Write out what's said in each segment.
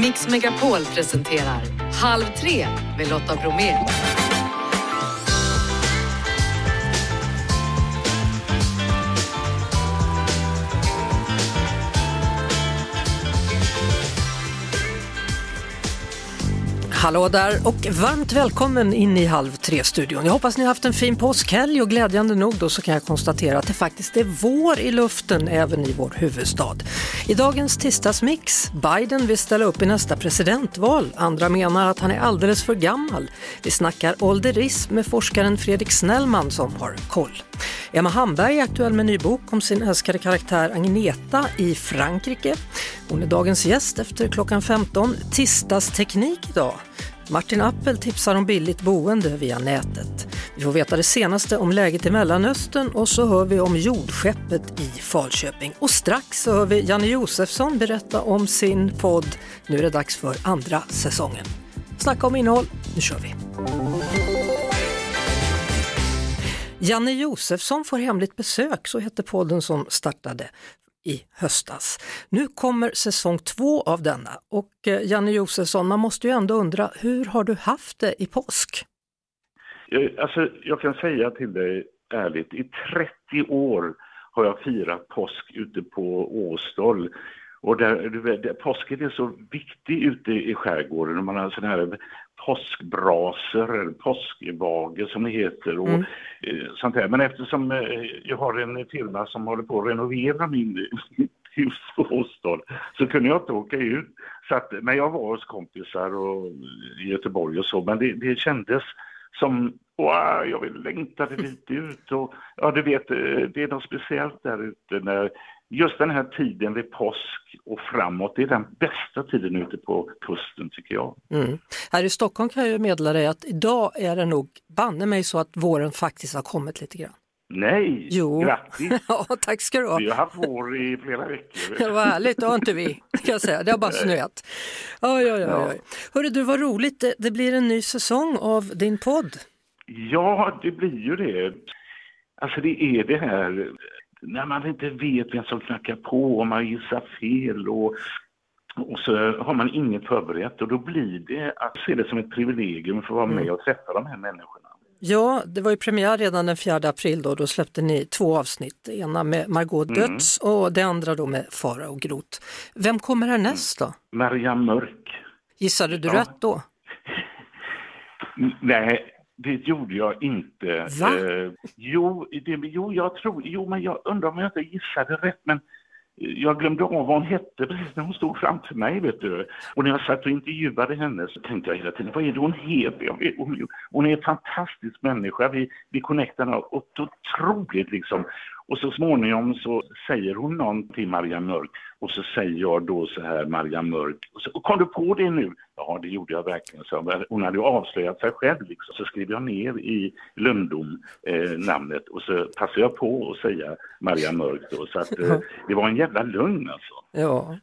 Mix Megapol presenterar Halv tre med Lotta Bromé. Hallå där och varmt välkommen in i Halv tre-studion. Jag hoppas ni har haft en fin påskhelg och glädjande nog då så kan jag konstatera att det faktiskt är vår i luften även i vår huvudstad. I dagens tisdagsmix, Biden vill ställa upp i nästa presidentval. Andra menar att han är alldeles för gammal. Vi snackar ålderism med forskaren Fredrik Snellman som har koll. Emma Hamberg är aktuell med en ny bok om sin älskade karaktär Agneta i Frankrike. Hon är dagens gäst efter klockan 15. Tisdagsteknik idag. Martin Appel tipsar om billigt boende via nätet. Vi får veta det senaste om läget i Mellanöstern och så hör vi om jordskeppet i Falköping. Och strax så hör vi Janne Josefsson berätta om sin podd Nu är det dags för andra säsongen. Snacka om innehåll, nu kör vi! Janne Josefsson får hemligt besök, så hette podden som startade i höstas. Nu kommer säsong två av denna och eh, Janne Josefsson, man måste ju ändå undra, hur har du haft det i påsk? Jag, alltså, jag kan säga till dig ärligt, i 30 år har jag firat påsk ute på Åstol. Och där, där, påsken är så viktig ute i skärgården. Man har sådana här påskbrasor, eller påskbage som det heter och mm. Eh, sånt där. Men eftersom eh, jag har en firma som håller på att renovera min hus på Åstad så kunde jag inte åka ut. Så att, men jag var hos kompisar och, i Göteborg och så, men det, det kändes som Wow, jag vill längtade lite ut och ja, du vet, eh, det är något speciellt där ute när just den här tiden vid påsk och framåt, det är den bästa tiden ute på kusten tycker jag. Mm. Här i Stockholm kan jag meddela dig att idag är det nog banne mig så att våren faktiskt har kommit lite grann. Nej, jo. grattis! ja, tack ska du ha. Vi har haft vår i flera veckor. Vad härligt, det har inte vi, kan jag säga. Det har bara snöat. Oj, oj, oj. Ja. Hörru du, vad roligt, det, det blir en ny säsong av din podd. Ja, det blir ju det. Alltså det är det här när man inte vet vem som knackar på och man gissar fel och, och så har man inget förberett och då blir det att se det som ett privilegium för att vara med mm. och träffa de här människorna. Ja, det var ju premiär redan den 4 april då, då släppte ni två avsnitt, det ena med Margot mm. Döds mm. och det andra då med Fara och Grot. Vem kommer härnäst då? Marianne Mörk. Gissade du ja. rätt då? Nej, det gjorde jag inte. Eh, jo, det, jo, jag tror, jo, men jag undrar om jag inte gissade rätt, men jag glömde av vad hon hette precis när hon stod framför mig. Vet du. Och när jag satt och intervjuade henne så tänkte jag hela tiden, vad är det hon heter? Vet, hon, hon, är en fantastisk människa. Vi, vi connectar otroligt liksom. Och så småningom så säger hon någon till Maria Mörk och så säger jag då så här, Maria Mörk, och, så, kom du på det nu? Ja, det gjorde jag verkligen. Så hon hade ju avslöjat sig själv liksom. Så skriver jag ner i Lundom eh, namnet och så passar jag på att säga Maria Mörk då. Så att eh, det var en jävla lögn alltså. Ja.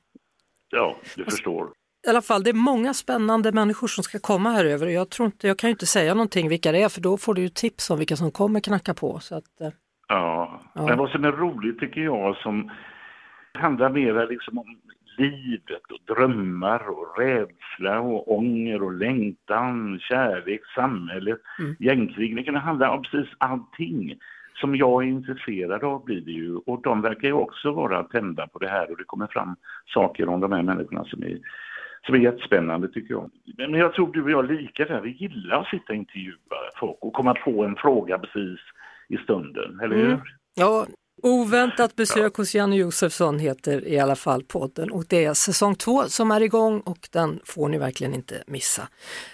Ja, du förstår. I alla fall, det är många spännande människor som ska komma här över. Jag, tror inte, jag kan ju inte säga någonting vilka det är för då får du ju tips om vilka som kommer knacka på. Så att, eh. Ja, ja. men vad som är roligt tycker jag som handlar mer liksom om livet och drömmar och rädsla och ånger och längtan, kärlek, samhället, mm. gängkrig. Det kan handla om precis allting som jag är intresserad av blir det ju. Och de verkar ju också vara tända på det här och det kommer fram saker om de här människorna som är, som är jättespännande tycker jag. Men jag tror du och jag är lika där. Vi gillar att sitta och intervjua folk och komma på en fråga precis i stunden, eller hur? Mm. Ja, Oväntat besök ja. hos Janne Josefsson heter i alla fall podden och det är säsong två som är igång och den får ni verkligen inte missa.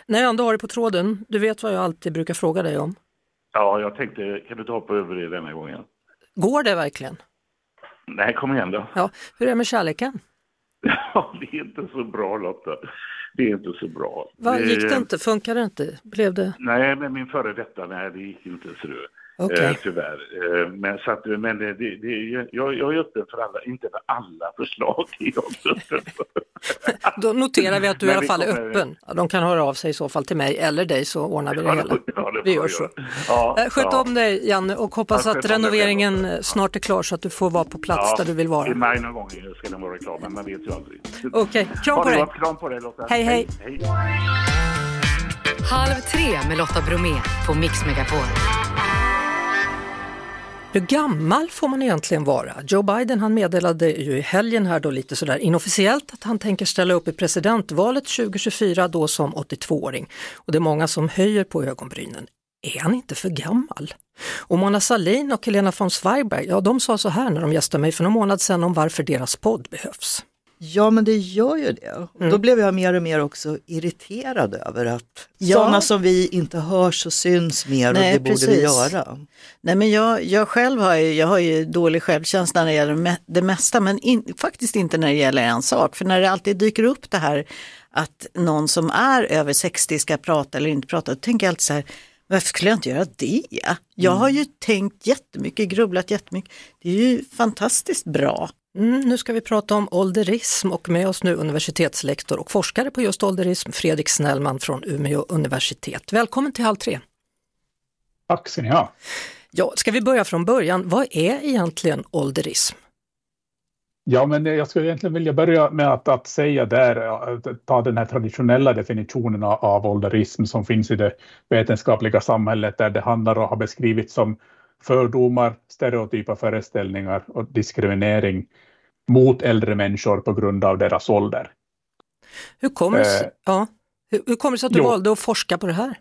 När jag ändå har dig på tråden, du vet vad jag alltid brukar fråga dig om? Ja, jag tänkte, kan du ta på över det denna gången? Går det verkligen? Nej, kom igen då. Ja, hur är det med kärleken? Ja, det är inte så bra Lotta. Det är inte så bra. Va, gick det inte? Funkar det inte? Blev det? Nej, med min före detta, nej det gick inte så. Okay. Eh, tyvärr. Eh, men så att, men det, det, jag, jag är öppen för alla, inte för alla förslag. Då noterar vi att du i alla fall är öppen. De kan höra av sig i så fall till mig eller dig så ordnar vi det hela. Ja, det Vi gör så. Ja, Eh, Sköt ja. om dig Janne och hoppas Ja, att renoveringen snart är klar så att du får vara på plats Ja, där du vill I vara. maj någon gång ska den vara klar, men man vet ju aldrig. Okej, kram Ha på det dig. Kram på dig Lotta. Hej, hej. hej. Halv tre med Lotta Bromé på Mix Megapol. Hur gammal får man egentligen vara? Joe Biden han meddelade ju i helgen här då lite sådär inofficiellt att han tänker ställa upp i presidentvalet 2024 då som 82-åring. Och det är många som höjer på ögonbrynen. Är han inte för gammal? Och Mona Sahlin och Helena von Zweigbergk, ja de sa så här när de gästade mig för någon månad sedan om varför deras podd behövs. Ja, men det gör ju det. Och Då blev jag mer och mer också irriterad över att Ja. sådana som vi inte hörs och syns mer Nej, och det borde vi precis. göra. Nej, men jag, jag själv har ju, jag har ju dålig självkänsla när det gäller det mesta, men in, faktiskt inte när det gäller en sak. För när det alltid dyker upp det här att någon som är över 60 ska prata eller inte prata, då tänker jag alltid så här, varför skulle jag inte göra det? Jag har ju tänkt jättemycket, grubblat jättemycket. Det är ju fantastiskt bra. Mm, nu ska vi prata om ålderism och med oss nu universitetslektor och forskare på just ålderism, Fredrik Snellman från Umeå universitet. Välkommen till Halv tre. Tack ska ni ha. Ja, ska vi börja från början? Vad är egentligen ålderism? Ja, men jag skulle egentligen vilja börja med att, att säga där, att ta den här traditionella definitionen av, ålderism som finns i det vetenskapliga samhället där det handlar och har beskrivits som fördomar, stereotypa föreställningar och diskriminering mot äldre människor på grund av deras ålder. Hur kommer det Eh, ja, hur, hur kommer det sig att du jo. valde att forska på det här?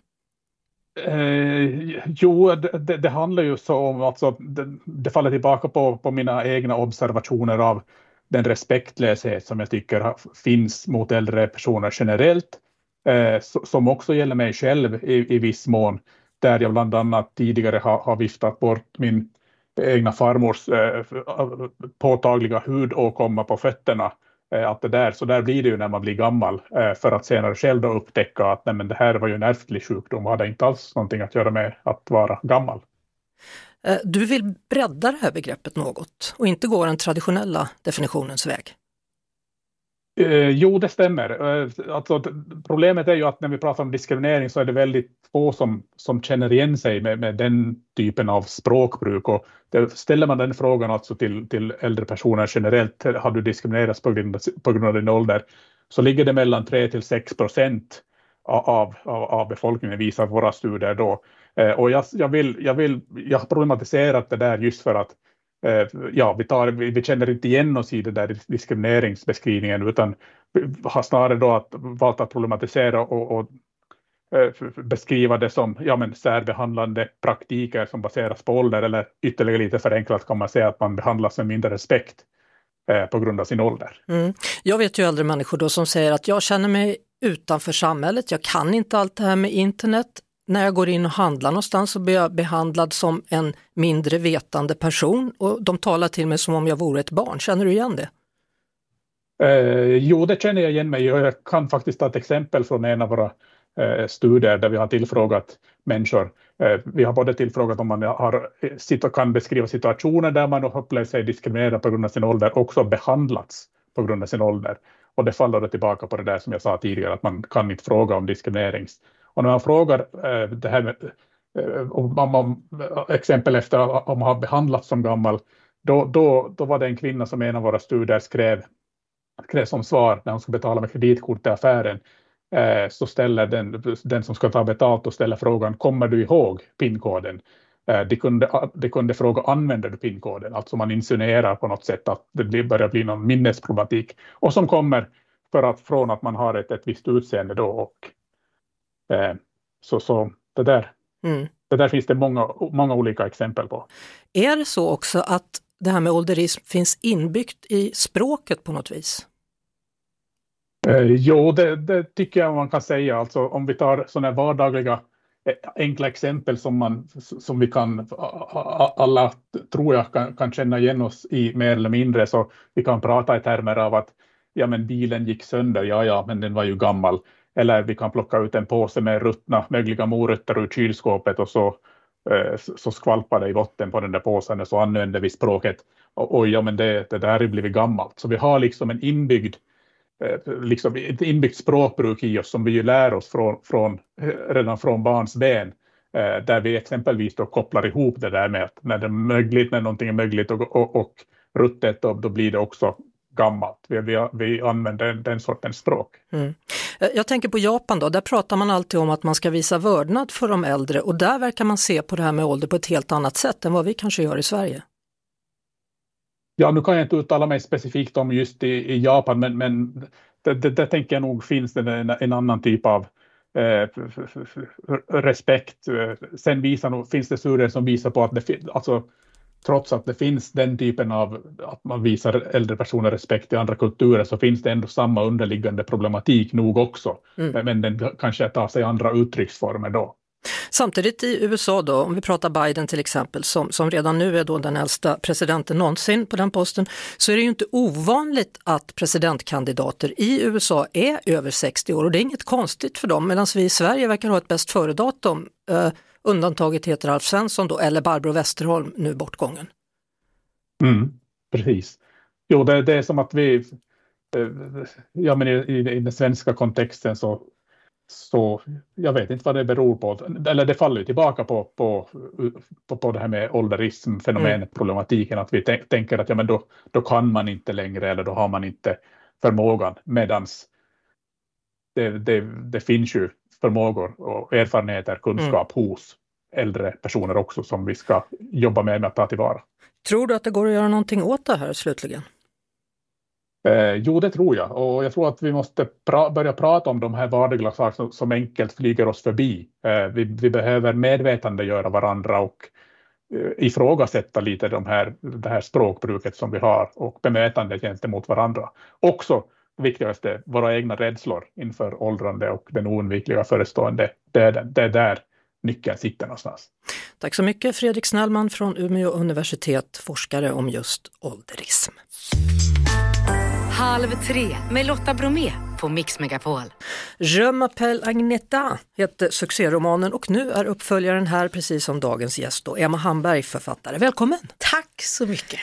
Eh, jo, det, det, handlar ju så om, alltså, det, det faller tillbaka på, på mina egna observationer av den respektlöshet som jag tycker finns mot äldre personer generellt, eh, so, som också gäller mig själv i, i viss mån, där jag bland annat tidigare har, har viftat bort min egna farmors eh, påtagliga hudåkomma på fötterna eh, att det där, så där blir det ju när man blir gammal, eh, för att senare själv då upptäcka att nej, men det här var ju en ärftlig sjukdom och hade inte alls någonting att göra med att vara gammal. Eh, du vill bredda det här begreppet något och inte gå den traditionella definitionens väg. Eh, jo, det stämmer. Eh, alltså, problemet är ju att när vi pratar om diskriminering så är det väldigt få som, som känner igen sig med, med den typen av språkbruk. Och det, ställer man den frågan alltså till, till äldre personer generellt, har du diskriminerats på grund, på grund av din ålder, så ligger det mellan 3 till 6 procent av, av, av befolkningen visar våra studier då. Eh, och jag, jag, vill, jag, vill, jag har problematiserat det där just för att Eh, ja, vi, tar, vi, vi känner inte igen oss i den där diskrimineringsbeskrivningen utan har snarare då att, valt att problematisera och, och eh, beskriva det som ja, men särbehandlande praktiker som baseras på ålder eller ytterligare lite förenklat kan man säga att man behandlas med mindre respekt eh, på grund av sin ålder. Mm. Jag vet ju äldre människor då som säger att jag känner mig utanför samhället, jag kan inte allt det här med internet. När jag går in och handlar någonstans så blir jag behandlad som en mindre vetande person och de talar till mig som om jag vore ett barn. Känner du igen det? Eh, jo, det känner jag igen mig och jag kan faktiskt ta ett exempel från en av våra eh, studier där vi har tillfrågat människor. Eh, vi har både tillfrågat om man har, eh, kan beskriva situationer där man upplever upplevt sig diskriminerad på grund av sin ålder, också behandlats på grund av sin ålder. Och det faller tillbaka på det där som jag sa tidigare, att man kan inte fråga om diskriminerings. Och när man frågar eh, det här med eh, om, om, om, exempel efter om man har behandlats som gammal, då, då, då var det en kvinna som i en av våra studier skrev skrev som svar när hon ska betala med kreditkort i affären, eh, så ställer den, den som ska ta betalt och ställer frågan, kommer du ihåg pinkoden? Eh, de, kunde, de kunde fråga, använder du pinkoden? Alltså man insinuerar på något sätt att det börjar bli någon minnesproblematik. Och som kommer för att, från att man har ett, ett visst utseende då. Och, så, så det där, Mm. det där finns det många, många olika exempel på. Är det så också att det här med ålderism finns inbyggt i språket på något vis? Eh, jo, det, det tycker jag man kan säga. Alltså, om vi tar sådana vardagliga eh, enkla exempel som, man, som vi kan, alla tror jag kan, kan känna igen oss i mer eller mindre, så vi kan prata i termer av att ja, men bilen gick sönder, ja, ja, men den var ju gammal. Eller vi kan plocka ut en påse med ruttna mögliga morötter ur kylskåpet och så, eh, så skvalpar det i botten på den där påsen och så använder vi språket. Och, oj, ja, men det, det där har ju blivit gammalt. Så vi har liksom en inbyggd eh, liksom ett inbyggt språkbruk i oss som vi ju lär oss från, från, eh, redan från barns ben. Där vi exempelvis då kopplar ihop det där med att när det är möjligt, när någonting är möjligt och, och, och ruttet, då, då blir det också gammalt. Vi, vi, vi använder den sortens språk. Mm. Jag tänker på Japan då, där pratar man alltid om att man ska visa vördnad för de äldre och där verkar man se på det här med ålder på ett helt annat sätt än vad vi kanske gör i Sverige. Ja, nu kan jag inte uttala mig specifikt om just i, i Japan, men, men det, det, det, tänker jag nog finns det en, en annan typ av eh, respekt. Sen visar finns det studier som visar på att det, alltså, trots att det finns den typen av att man visar äldre personer respekt i andra kulturer så finns det ändå samma underliggande problematik nog också. Mm. Men den kanske tar sig andra uttrycksformer då. Samtidigt i USA då, om vi pratar Biden till exempel, som, som redan nu är då den äldsta presidenten någonsin på den posten, så är det ju inte ovanligt att presidentkandidater i USA är över 60 år och det är inget konstigt för dem, medan vi i Sverige verkar ha ett bäst före-datum. Uh, Undantaget heter Alf Svensson då, eller Barbro Westerholm, nu bortgången. Mm, precis. Jo, det, det är som att vi, eh, ja men i, i, i, den svenska kontexten så, så, jag vet inte vad det beror på, eller det faller tillbaka på, på, på, på det här med ålderism, fenomenet, mm. problematiken, att vi tänker att ja men då, då kan man inte längre eller då har man inte förmågan, medans det, det, det finns ju förmågor och erfarenheter, kunskap mm. hos äldre personer också som vi ska jobba med, med att ta tillvara. Tror du att det går att göra någonting åt det här slutligen? Eh, jo, det tror jag och jag tror att vi måste pra börja prata om de här vardagliga sakerna som, som enkelt flyger oss förbi. Eh, vi, vi, behöver medvetandegöra varandra och eh, ifrågasätta lite de här, det här språkbruket som vi har och bemötandet gentemot varandra. Också viktigaste, våra egna rädslor inför åldrande och den oundvikliga förestående döden. Det är där nyckeln sitter någonstans. Tack så mycket Fredrik Snellman från Umeå universitet, forskare om just ålderism. Halv tre med Lotta Bromé på Mix Megapol. Je m'appelle Agneta heter succéromanen och nu är uppföljaren här precis som dagens gäst då, Emma Hamberg, författare. Välkommen! Tack så mycket!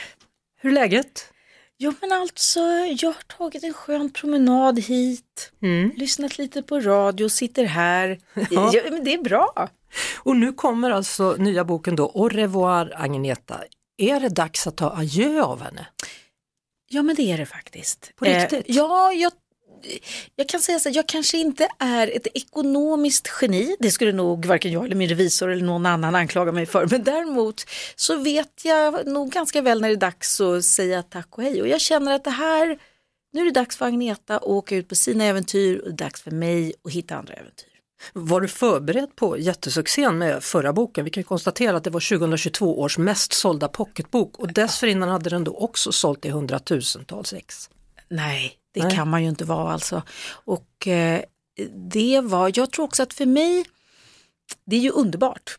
Hur är läget? Jo men alltså, jag har tagit en skön promenad hit, mm. lyssnat lite på radio, sitter här. Ja. ja. men det är bra. Och nu kommer alltså nya boken då, Au revoir Agneta. Är det dags att ta adjö av henne? Ja men det är det faktiskt. På riktigt? Eh, ja, jag jag kan säga så här, jag kanske inte är ett ekonomiskt geni, det skulle nog varken jag eller min revisor eller någon annan anklaga mig för, men däremot så vet jag nog ganska väl när det är dags att säga tack och hej och jag känner att det här, nu är det dags för Agneta att åka ut på sina äventyr och det är dags för mig att hitta andra äventyr. Var du förberedd på jättesuccén med förra boken? Vi kan konstatera att det var 2022 års mest sålda pocketbok och dessförinnan hade den då också sålt i hundratusentals ex. Nej, det Nej. kan man ju inte vara alltså. Och eh, det var, jag tror också att för mig, det är ju underbart.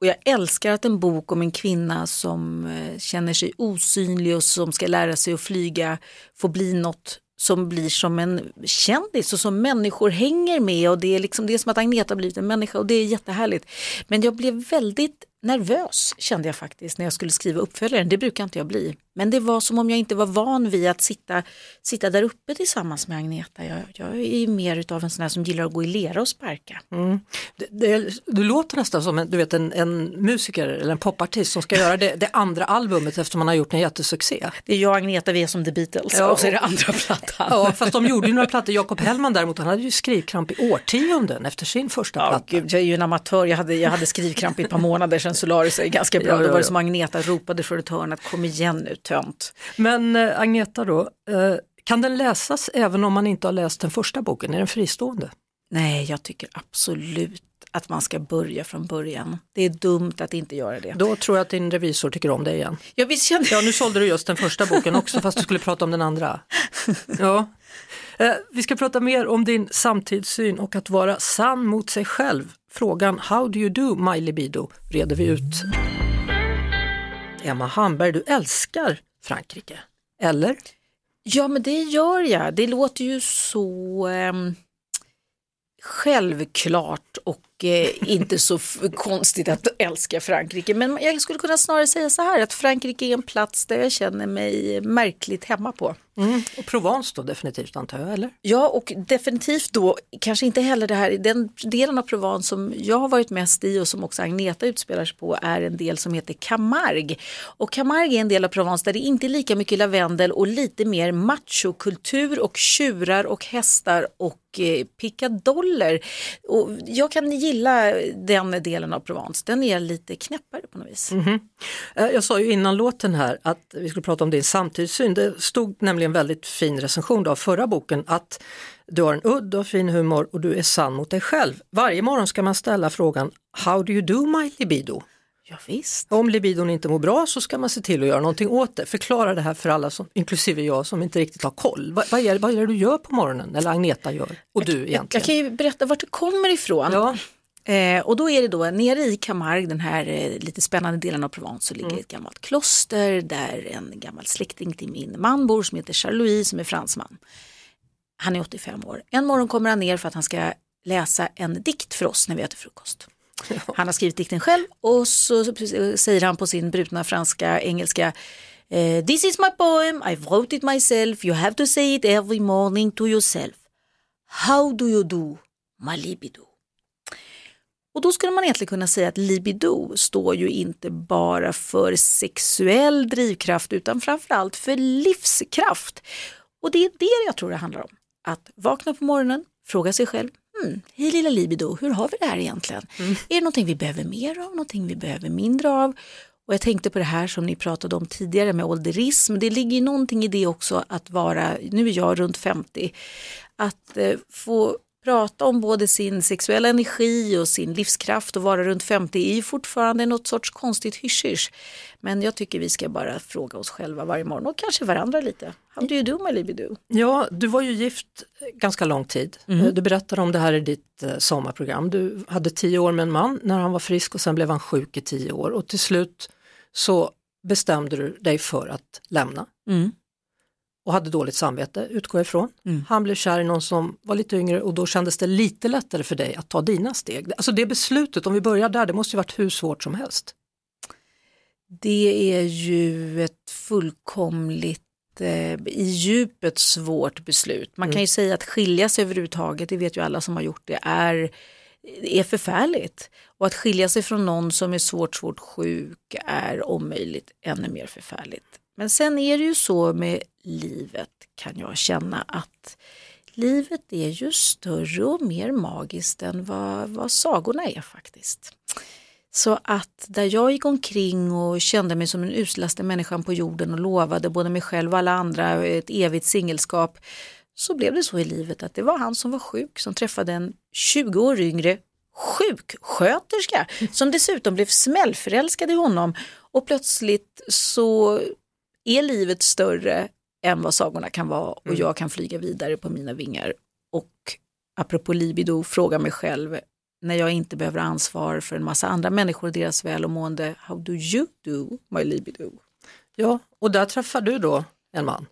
Och jag älskar att en bok om en kvinna som eh, känner sig osynlig och som ska lära sig att flyga får bli något som blir som en kändis och som människor hänger med och det är, liksom, det är som att Agneta blivit en människa och det är jättehärligt. Men jag blev väldigt nervös kände jag faktiskt när jag skulle skriva uppföljaren. Det brukar inte jag bli. Men det var som om jag inte var van vid att sitta, sitta där uppe tillsammans med Agneta. Jag, jag är mer utav en sån här som gillar att gå i lera och sparka. Mm. Det, det, du låter nästan som en, du vet, en, en musiker eller en popartist som ska göra det, det andra albumet efter man har gjort en jättesuccé. Det är jag och Agneta, vi är som The Beatles ja, och så är det andra plattan. Ja, fast de gjorde ju några plattor. Jakob Hellman däremot, han hade ju skrivkramp i årtionden efter sin första ja, platta. Gud, jag är ju en amatör, jag hade, jag hade skrivkramp i ett par månader sedan Solaris är ganska bra. Ja, ja, ja. Då var det som Agneta ropade från ett hörn att kom igen nu tönt. Men äh, Agneta då, äh, kan den läsas även om man inte har läst den första boken? Är den fristående? Nej, jag tycker absolut att man ska börja från början. Det är dumt att inte göra det. Då tror jag att din revisor tycker om dig igen. Ja, visst kände... ja nu sålde du just den första boken också fast du skulle prata om den andra. Ja. Eh, vi ska prata mer om din samtidssyn och att vara sann mot sig själv. Frågan How do you do my libido reder vi ut. Emma Hamberg, du älskar Frankrike, eller? Ja men det gör jag. Det låter ju så eh, självklart och eh, inte så konstigt att älska Frankrike. Men jag skulle kunna snarare säga så här att Frankrike är en plats där jag känner mig märkligt hemma på. Mm. Och Provence då definitivt antar jag, eller? Ja, och definitivt då kanske inte heller det här, den delen av Provence som jag har varit mest i och som också Agneta utspelar sig på är en del som heter Camargue. Och Camargue är en del av Provence där det inte är lika mycket lavendel och lite mer machokultur och tjurar och hästar och eh, pickadoller. Och jag kan gilla den delen av Provence, den är lite knäppare på något vis. Mm -hmm. Jag sa ju innan låten här att vi skulle prata om din samtidssyn. Det stod nämligen en väldigt fin recension av förra boken att du har en udd och fin humor och du är sann mot dig själv. Varje morgon ska man ställa frågan How do you do my libido? Ja, visst. Om libidon inte mår bra så ska man se till att göra någonting åt det. Förklara det här för alla, som, inklusive jag som inte riktigt har koll. Vad, vad, är, vad är det du gör på morgonen, eller Agneta gör, och du egentligen? Jag, jag kan ju berätta vart det kommer ifrån. Ja. Eh, och då är det då nere i Camargue, den här eh, lite spännande delen av Provence, så ligger mm. ett gammalt kloster där en gammal släkting till min man bor som heter Charles som är fransman. Han är 85 år. En morgon kommer han ner för att han ska läsa en dikt för oss när vi äter frukost. Han har skrivit dikten själv och så, så säger han på sin brutna franska engelska Uh, this is my poem, I wrote it myself, you have to say it every morning to yourself. How do you do, my libido? Och då skulle man egentligen kunna säga att libido står ju inte bara för sexuell drivkraft utan framförallt för livskraft. Och det är det jag tror det handlar om. Att vakna på morgonen, fråga sig själv, hmm, hej lilla libido, hur har vi det här egentligen? Mm. Är det någonting vi behöver mer av, någonting vi behöver mindre av? Och jag tänkte på det här som ni pratade om tidigare med ålderism, det ligger ju någonting i det också att vara, nu är jag runt 50, att eh, få prata om både sin sexuella energi och sin livskraft och vara runt 50 är fortfarande något sorts konstigt hysch Men jag tycker vi ska bara fråga oss själva varje morgon och kanske varandra lite. How do you do my libido? Ja, du var ju gift ganska lång tid. Mm. Du berättade om det här i ditt eh, sommarprogram. Du hade tio år med en man när han var frisk och sen blev han sjuk i tio år och till slut så bestämde du dig för att lämna. Mm och hade dåligt samvete, utgår jag ifrån. Mm. Han blev kär i någon som var lite yngre och då kändes det lite lättare för dig att ta dina steg. Alltså det beslutet, om vi börjar där, det måste ju varit hur svårt som helst. Det är ju ett fullkomligt eh, i djupet svårt beslut. Man mm. kan ju säga att skilja sig överhuvudtaget, det vet ju alla som har gjort det, är, är förfärligt. Och att skilja sig från någon som är svårt, svårt sjuk är om möjligt ännu mer förfärligt. Men sen är det ju så med livet kan jag känna att livet är ju större och mer magiskt än vad, vad sagorna är faktiskt. Så att där jag gick omkring och kände mig som den uslaste människan på jorden och lovade både mig själv och alla andra ett evigt singelskap så blev det så i livet att det var han som var sjuk som träffade en 20 år yngre sjuksköterska som dessutom blev smällförälskad i honom och plötsligt så är livet större än vad sagorna kan vara och mm. jag kan flyga vidare på mina vingar. Och apropå libido, fråga mig själv när jag inte behöver ansvar för en massa andra människor och deras väl och mående, how do you do my libido? Ja, och där träffar du då en man.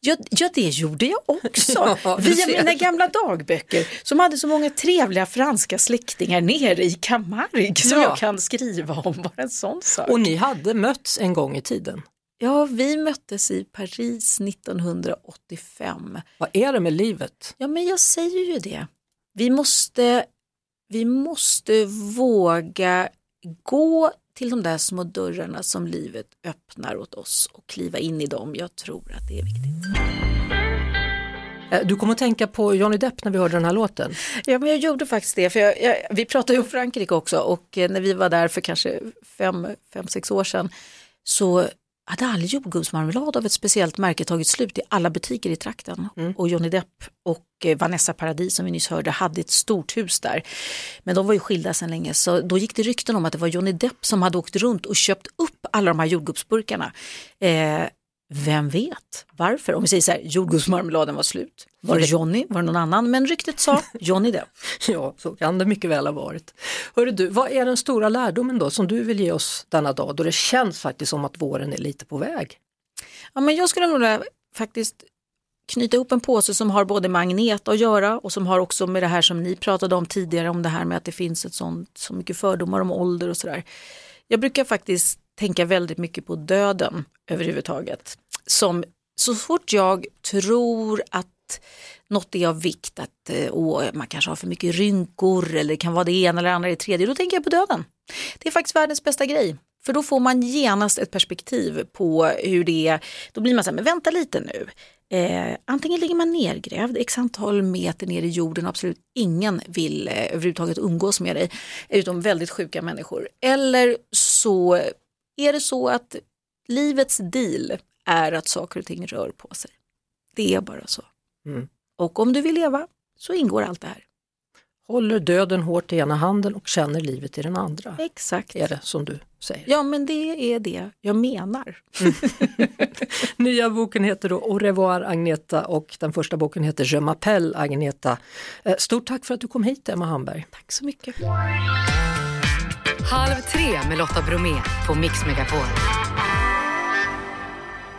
Ja, ja det gjorde jag också. Ja, Via mina gamla dagböcker som hade så många trevliga franska släktingar nere i Camargue som ja. jag kan skriva om. Bara en sån sak. Och ni hade mötts en gång i tiden? Ja, vi möttes i Paris 1985. Vad är det med livet? Ja, men jag säger ju det. Vi måste, vi måste våga gå till de där små dörrarna som livet öppnar åt oss och kliva in i dem. Jag tror att det är viktigt. Eh, du kommer att tänka på Johnny Depp när vi hörde den här låten. Ja, men jag gjorde faktiskt det. För jag, jag, vi pratade ju om Frankrike också och eh, när vi var där för kanske fem, fem sex år sedan så hade all jordgubbsmarmelad av ett speciellt märke tagit slut i alla butiker i trakten. Mm. Och Johnny Depp och eh, Vanessa Paradis som vi nyss hörde hade ett stort hus där. Men de var ju skilda sedan länge så då gick det rykten om att det var Johnny Depp som hade åkt runt och köpt upp alla de här jordgubbsburkarna. Eh, vem vet varför? Om vi säger så här, jordgubbsmarmeladen var slut. Var det Johnny? Var det någon annan? Men ryktet sa Johnny Depp. ja, så kan det mycket väl ha varit. Hörru du, vad är den stora lärdomen då som du vill ge oss denna dag då det känns faktiskt som att våren är lite på väg? Ja, men jag skulle nog faktiskt knyta ihop en påse som har både magnet att göra och som har också med det här som ni pratade om tidigare om det här med att det finns ett sånt, så mycket fördomar om ålder och sådär. Jag brukar faktiskt tänka väldigt mycket på döden överhuvudtaget. Som så fort jag tror att något är av vikt, att eh, åh, man kanske har för mycket rynkor eller det kan vara det ena eller andra i tredje, då tänker jag på döden. Det är faktiskt världens bästa grej. För då får man genast ett perspektiv på hur det är. Då blir man så här, men vänta lite nu. Eh, antingen ligger man nergrävd x antal meter ner i jorden och absolut ingen vill eh, överhuvudtaget umgås med dig, utom väldigt sjuka människor. Eller så är det så att livets deal är att saker och ting rör på sig. Det är bara så. Mm. Och om du vill leva så ingår allt det här. Håller döden hårt i ena handen och känner livet i den andra. Exakt. Är det som du säger. Ja men det är det jag menar. Mm. Nya boken heter då Au revoir Agneta och den första boken heter Je m'appelle Agneta. Eh, stort tack för att du kom hit Emma Hamberg. Tack så mycket. Halv tre med Lotta Bromé på Mix Megapol.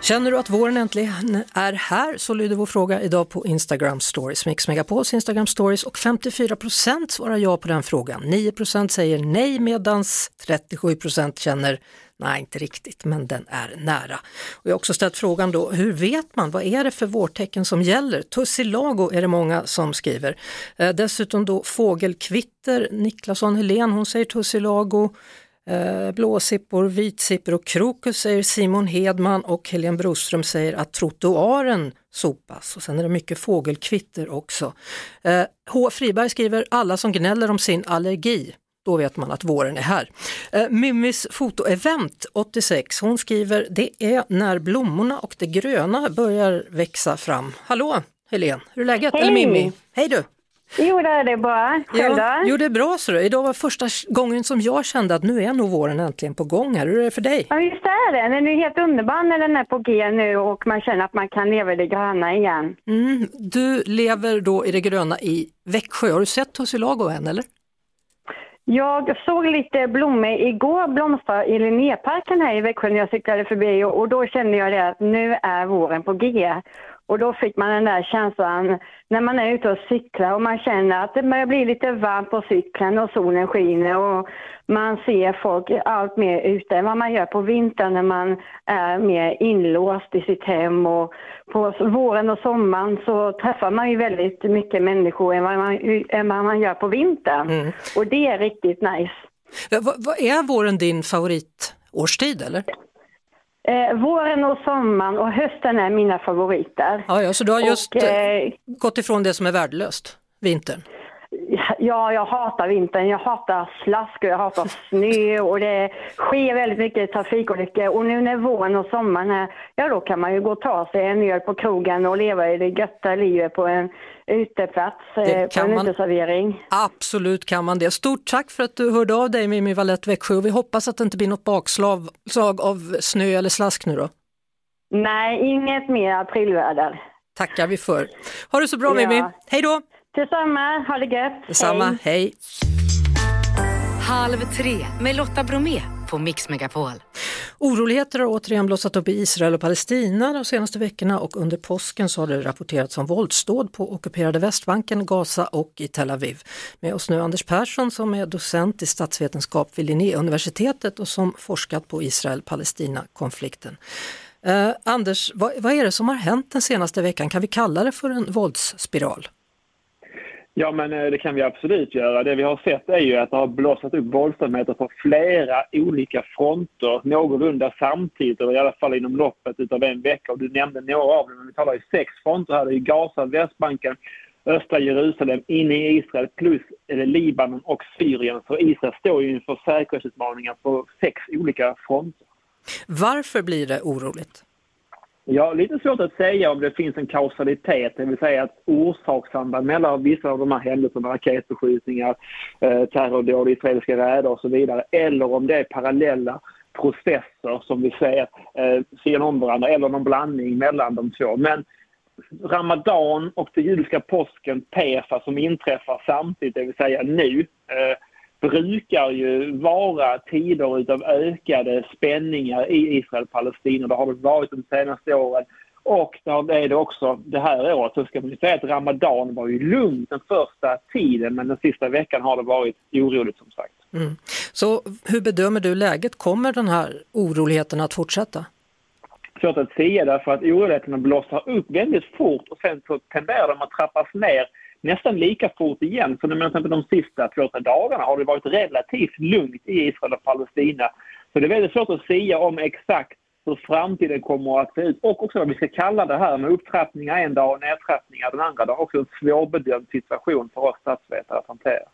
Känner du att våren äntligen är här så lyder vår fråga idag på Instagram stories, Mix Megapols Instagram stories och 54 procent svarar ja på den frågan. 9 procent säger nej medans 37 procent känner nej inte riktigt men den är nära. Och jag har också ställt frågan då, hur vet man, vad är det för vårtecken som gäller? Tussilago är det många som skriver. Eh, dessutom då fågelkvitter, Niklasson Helén hon säger tussilago. Eh, blåsippor, vitsippor och krokus säger Simon Hedman och Helene Broström säger att trottoaren sopas. Och sen är det mycket fågelkvitter också. Eh, H. Friberg skriver alla som gnäller om sin allergi. Då vet man att våren är här. Eh, Mimmis fotoevent 86, hon skriver det är när blommorna och det gröna börjar växa fram. Hallå Helene, hur är läget? Hej! Eller Mimmi? Hej du! Jo, det är det bra. Själv Ja, då? jo det är bra så du. Idag var första gången som jag kände att nu är nog våren äntligen på gång här. Hur är det för dig? Ja, visst är det. Den är helt underbar när den är på G nu och man känner att man kan leva i det gröna igen. Mm, du lever då i det gröna i Växjö. Har du sett Tussilago än eller? Jag såg lite blommor igår blomstra i Linnéparken här i Växjö när jag cyklade förbi och, och då kände jag det att nu är våren på G. Och då fick man den där känslan när man är ute och cyklar och man känner att det börjar bli lite varmt på cykeln och solen skiner och man ser folk allt mer ute än vad man gör på vintern när man är mer inlåst i sitt hem och på våren och sommaren så träffar man ju väldigt mycket människor än vad man, än vad man gör på vintern. Mm. Och det är riktigt nice. Vad, vad är våren din favoritårstid eller? Eh, våren och sommaren och hösten är mina favoriter. Ja, ja, så du har just och, eh, eh, gått ifrån det som är värdelöst, vintern? Ja, jag hatar vintern. Jag hatar slask och jag hatar snö och det sker väldigt mycket trafikolyckor. Och nu när våren och sommaren är, ja då kan man ju gå och ta sig en öl på krogen och leva i det götta livet på en uteplats, Det eh, på en man. uteservering. Absolut kan man det. Stort tack för att du hörde av dig Mimmi Wallett Växjö vi hoppas att det inte blir något bakslag slag av snö eller slask nu då. Nej, inget mer aprilväder. Tackar vi för. Ha det så bra Ja. Mimmi. Hej då! Detsamma, ha det gött. Detsamma, Hej. hej. Halv tre med Lotta Bromé på Mix Megapol. Oroligheter har återigen blossat upp i Israel och Palestina de senaste veckorna och under påsken så har det rapporterats om våldsdåd på ockuperade Västbanken, Gaza och i Tel Aviv. Med oss nu Anders Persson som är docent i statsvetenskap vid Linnéuniversitetet och som forskat på Israel-Palestina-konflikten. Eh, Anders, vad, vad är det som har hänt den senaste veckan? Kan vi kalla det för en våldsspiral? Ja, men eh, det kan vi absolut göra. Det vi har sett är ju att det har blossat upp våldsamheter på flera olika fronter någorlunda samtidigt, eller i alla fall inom loppet av en vecka. Och du nämnde några av dem, men vi talar ju sex fronter här. Det är Gaza, Västbanken, östra Jerusalem, inne i Israel plus eller Libanon och Syrien. Så Israel står ju inför säkerhetsutmaningar på sex olika fronter. Varför blir det oroligt? Jag har lite svårt att säga om det finns en kausalitet, det vill säga ett orsakssamband mellan vissa av de här händelserna, raketbeskjutningar, eh, terrordåd, israeliska räder och så vidare, eller om det är parallella processer som vi ser eh, sidan om varandra, eller någon blandning mellan de två. Men Ramadan och den judiska påsken, Pesa, som inträffar samtidigt, det vill säga nu, eh, brukar ju vara tider utav ökade spänningar i Israel och Palestina. Det har det varit de senaste åren. Och det är det också det här året så ska man ju säga att Ramadan var ju lugnt den första tiden men den sista veckan har det varit oroligt som sagt. Mm. Så hur bedömer du läget? Kommer den här oroligheten att fortsätta? Svårt att säga därför att oroligheterna blossar upp väldigt fort och sen så tenderar de att trappas ner nästan lika fort igen. Så till exempel de sista två, tre dagarna har det varit relativt lugnt i Israel och Palestina. Så det är väldigt svårt att säga om exakt hur framtiden kommer att se ut och också vad vi ska kalla det här med upptrappningar en dag och nedtrappningar den andra dagen. Också en svårbedömd situation för oss statsvetare att hantera.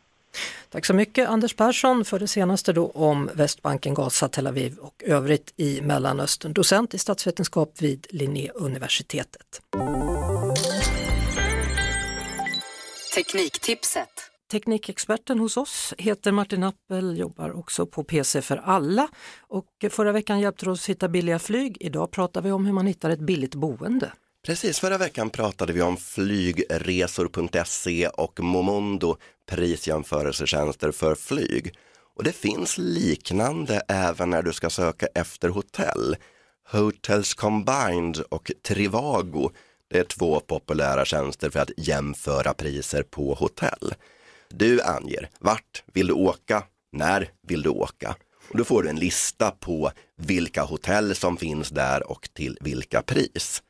Tack så mycket Anders Persson för det senaste då om Västbanken, Gaza, Tel Aviv och övrigt i Mellanöstern. Docent i statsvetenskap vid Linnéuniversitetet. Tekniktipset. Teknikexperten hos oss heter Martin Appel, jobbar också på PC för alla och förra veckan hjälpte du oss hitta billiga flyg. Idag pratar vi om hur man hittar ett billigt boende. Precis, förra veckan pratade vi om flygresor.se och Momondo prisjämförelsetjänster för flyg. Och det finns liknande även när du ska söka efter hotell. Hotels Combined och Trivago, det är två populära tjänster för att jämföra priser på hotell. Du anger vart vill du åka, när vill du åka? Och då får du en lista på vilka hotell som finns där och till vilka pris.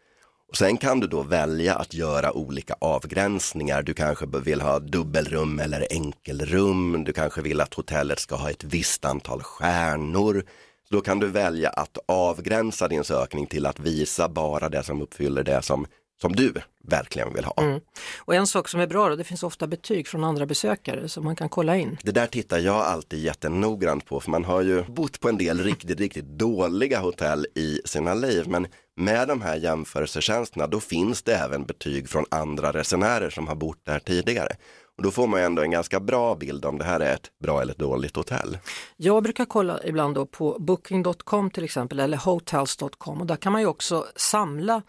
Och sen kan du då välja att göra olika avgränsningar. Du kanske vill ha dubbelrum eller enkelrum. Du kanske vill att hotellet ska ha ett visst antal stjärnor. Så då kan du välja att avgränsa din sökning till att visa bara det som uppfyller det som som du verkligen vill ha. Mm. Och en sak som är bra, då, det finns ofta betyg från andra besökare som man kan kolla in. Det där tittar jag alltid jättenoggrant på för man har ju bott på en del riktigt, riktigt dåliga hotell i sina liv men med de här jämförelsetjänsterna då finns det även betyg från andra resenärer som har bott där tidigare. Och då får man ändå en ganska bra bild om det här är ett bra eller dåligt hotell. Jag brukar kolla ibland då på booking.com till exempel eller hotels.com och där kan man ju också samla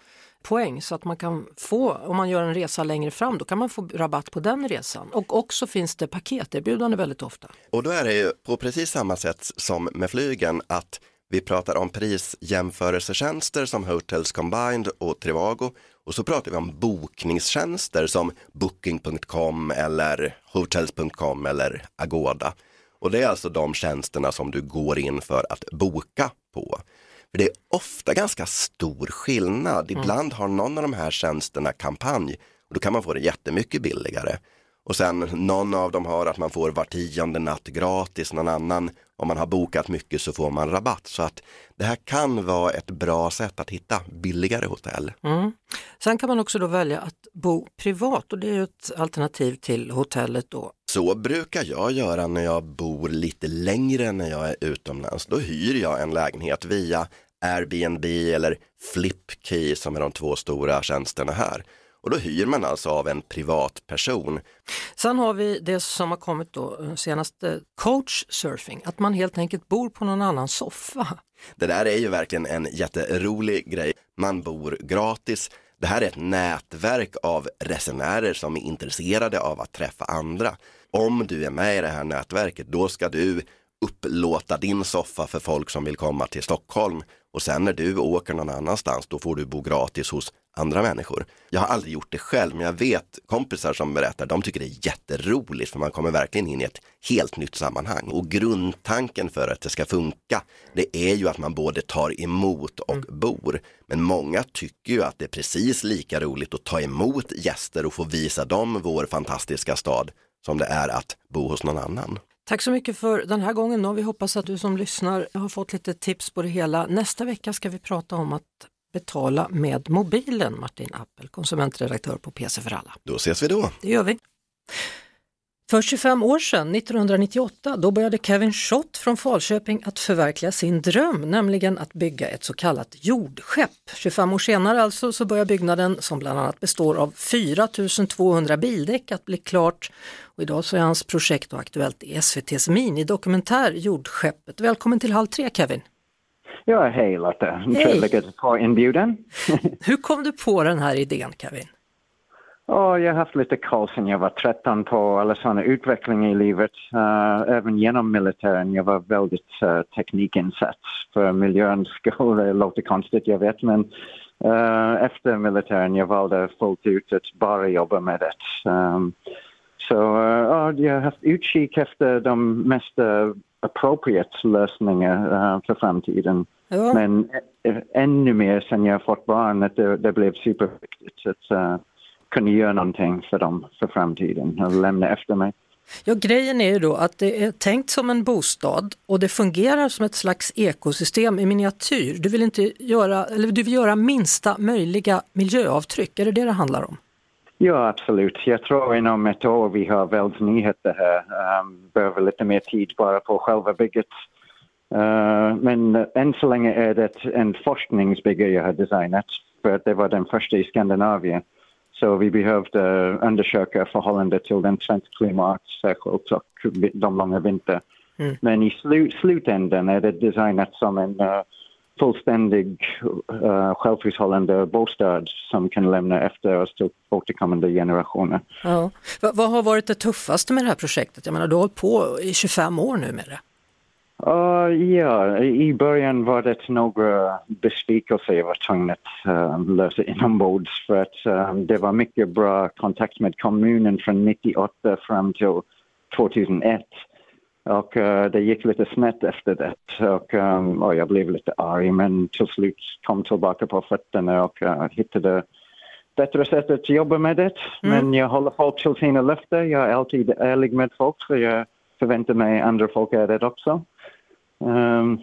poäng så att man kan få, om man gör en resa längre fram, då kan man få rabatt på den resan. Och också finns det paketerbjudande väldigt ofta. Och då är det ju på precis samma sätt som med flygen att vi pratar om prisjämförelsetjänster som Hotels Combined och Trivago och så pratar vi om bokningstjänster som Booking.com eller Hotels.com eller Agoda. Och det är alltså de tjänsterna som du går in för att boka på. För det är ofta ganska stor skillnad. Mm. Ibland har någon av de här tjänsterna kampanj och då kan man få det jättemycket billigare. Och sen någon av dem har att man får var tionde natt gratis, någon annan om man har bokat mycket så får man rabatt. Så att det här kan vara ett bra sätt att hitta billigare hotell. Mm. Sen kan man också då välja att bo privat och det är ett alternativ till hotellet då. Så brukar jag göra när jag bor lite längre när jag är utomlands. Då hyr jag en lägenhet via Airbnb eller Flipkey som är de två stora tjänsterna här. Och då hyr man alltså av en privatperson. Sen har vi det som har kommit då senaste coachsurfing, att man helt enkelt bor på någon annan soffa. Det där är ju verkligen en jätterolig grej. Man bor gratis. Det här är ett nätverk av resenärer som är intresserade av att träffa andra. Om du är med i det här nätverket, då ska du upplåta din soffa för folk som vill komma till Stockholm och sen när du åker någon annanstans då får du bo gratis hos andra människor. Jag har aldrig gjort det själv men jag vet kompisar som berättar, de tycker det är jätteroligt för man kommer verkligen in i ett helt nytt sammanhang. Och grundtanken för att det ska funka, det är ju att man både tar emot och mm. bor. Men många tycker ju att det är precis lika roligt att ta emot gäster och få visa dem vår fantastiska stad som det är att bo hos någon annan. Tack så mycket för den här gången. Då. Vi hoppas att du som lyssnar har fått lite tips på det hela. Nästa vecka ska vi prata om att betala med mobilen, Martin Appel, konsumentredaktör på PC för alla. Då ses vi då. Det gör vi. För 25 år sedan, 1998, då började Kevin Schott från Falköping att förverkliga sin dröm, nämligen att bygga ett så kallat jordskepp. 25 år senare alltså så börjar byggnaden, som bland annat består av 4200 bildäck, att bli klart. Och idag så är hans projekt aktuellt i SVTs minidokumentär Jordskeppet. Välkommen till Halv tre Kevin! Ja, hej Lotta! Trevligt att få inbjudan. Hur kom du på den här idén Kevin? Oh, jag har haft lite koll sedan jag var 13 på alla sådana utveckling i livet. Uh, även genom militären. Jag var väldigt uh, teknikinsatt för miljöns skull. Det låter konstigt, jag vet, men Uh, efter militären jag valde fullt ut att bara jobba med det. Um, så uh, jag har haft utkik efter de mest uh, appropriate lösningar uh, för framtiden. Ja. Men ännu mer sen jag fått barn, att det, det blev superviktigt att kunna göra någonting för dem för framtiden och lämna efter mig. Ja, grejen är ju då att det är tänkt som en bostad och det fungerar som ett slags ekosystem i miniatyr. Du vill, inte göra, eller du vill göra minsta möjliga miljöavtryck, är det det det handlar om? Ja, absolut. Jag tror inom ett år vi har väldigt nyheter här. Um, behöver lite mer tid bara på själva bygget. Uh, men än så länge är det en forskningsbygge jag har designat för det var den första i Skandinavien. Så vi behövde undersöka förhållandet till den svenska klimat särskilt och de långa vinter. Mm. Men i slu slutändan är det designat som en uh, fullständig uh, självhushållande bostad som kan lämna efter oss till återkommande generationer. Ja. vad har varit det tuffaste med det här projektet? Jag menar, du har hållit på i 25 år nu med det. Uh, ja, i början var det några besvikelser jag var tvungen att uh, lösa inombords för att uh, det var mycket bra kontakt med kommunen från 98 fram till 2001. Och uh, det gick lite snett efter det och, um, och jag blev lite arg men till slut kom tillbaka på fötterna och uh, hittade bättre sätt att jobba med det. Mm. Men jag håller folk till sina löften. Jag är alltid ärlig med folk så jag förväntar mig andra folk är det också. Um,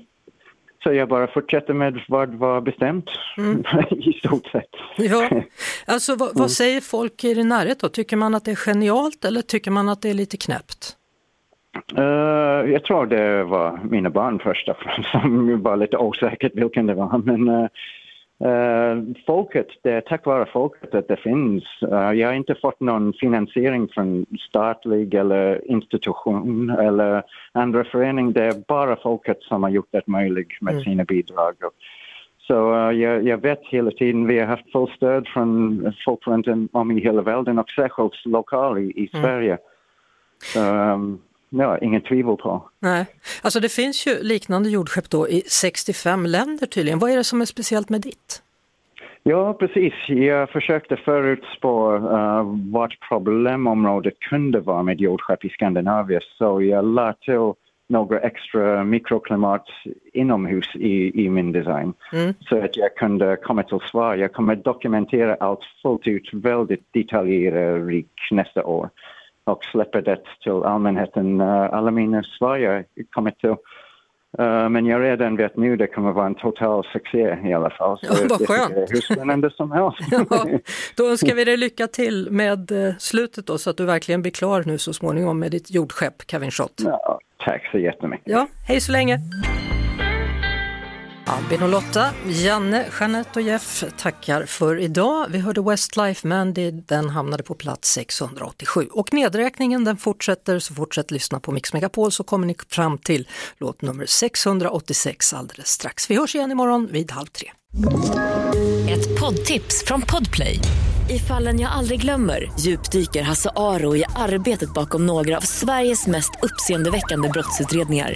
så jag bara fortsätter med vad var bestämt mm. i stort sett. Ja. Alltså, vad, vad, mm. säger folk i din närhet då? Tycker man att det är genialt eller tycker man att det är lite knäppt? Uh, jag tror det var mina barn först och främst som var lite osäkert vilken det var. Men uh, Uh, folket, det är tack vare folket att det finns. Uh, jag har inte fått någon finansiering från statlig eller institution eller andra förening. Det är bara folket som har gjort det möjligt med mm. sina bidrag. Så uh, jag, jag, vet hela tiden, vi har haft full stöd från folk runt om i hela världen och särskilt lokalt i, i mm. Sverige. Så, um, Ja, ingen tvivel på. Nej, alltså det finns ju liknande jordskepp då i 65 länder tydligen. Vad är det som är speciellt med ditt? Ja, precis. Jag försökte förutspå uh, vad problemområdet kunde vara med jordskepp i Skandinavien, så jag lade till några extra mikroklimat inomhus i, i min design mm. så att jag kunde komma till svar. Jag kommer dokumentera allt fullt ut, väldigt detaljerat nästa år och släpper det till allmänheten. Uh, alla mina svar jag kommit till Uh, men jag redan vet nu det kommer vara en total succé i alla fall. Så ja, vad skönt! Hur spännande som helst. ja, då önskar vi dig lycka till med uh, slutet då så att du verkligen blir klar nu så småningom med ditt jordskepp Kevin Schott. Ja, tack så jättemycket. Ja, hej så länge! Albin och Lotta, Janne, Jeanette och Jeff tackar för idag. Vi hörde Westlife Mandy, den hamnade på plats 687. Och nedräkningen den fortsätter, så fortsätt lyssna på Mix Megapol så kommer ni fram till låt nummer 686 alldeles strax. Vi hörs igen imorgon vid halv tre. Ett poddtips från Podplay. I fallen jag aldrig glömmer djupdyker Hasse Aro i arbetet bakom några av Sveriges mest uppseendeväckande brottsutredningar